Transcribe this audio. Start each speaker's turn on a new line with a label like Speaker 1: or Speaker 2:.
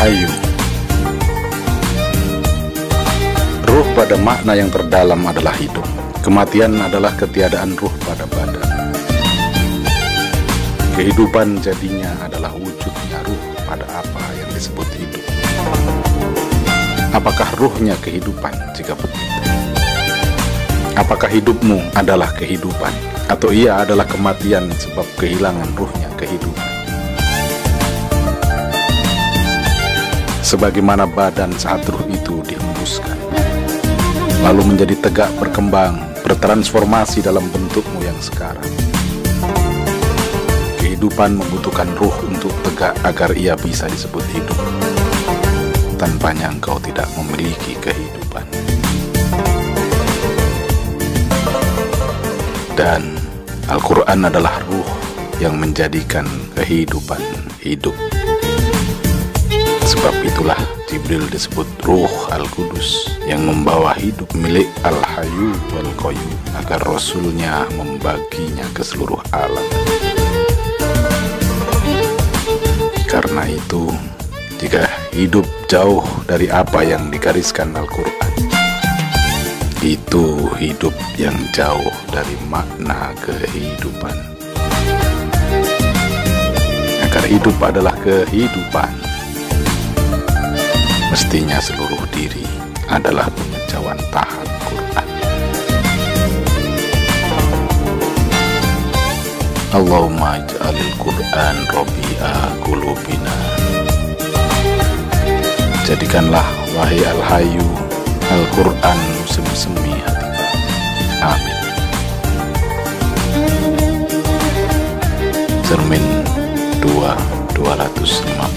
Speaker 1: Al-Hayu Ruh pada makna yang terdalam adalah hidup. Kematian adalah ketiadaan ruh pada badan. Kehidupan jadinya adalah wujudnya ruh pada apa yang disebut hidup. Apakah ruhnya kehidupan jika begitu? Apakah hidupmu adalah kehidupan? Atau ia adalah kematian sebab kehilangan ruhnya kehidupan sebagaimana badan saat ruh itu dihembuskan, lalu menjadi tegak berkembang, bertransformasi dalam bentukmu yang sekarang. Kehidupan membutuhkan ruh untuk tegak agar ia bisa disebut hidup. Tanpanya engkau tidak memiliki kehidupan. Dan Al-Quran adalah ruh yang menjadikan kehidupan hidup. Sebab itulah Jibril disebut Ruh Al-Qudus yang membawa hidup milik Al-Hayu wal Qayyum agar Rasulnya membaginya ke seluruh alam. Karena itu, jika hidup jauh dari apa yang digariskan Al-Quran, itu hidup yang jauh dari makna kehidupan. Agar hidup adalah kehidupan Mestinya seluruh diri adalah pengejauhan tahan Quran. Allahumma ij'alil Quran Rabi'a kulubina Jadikanlah wahai Al-Hayu Al-Quran musim semi hati. Amin. Cermin 2 250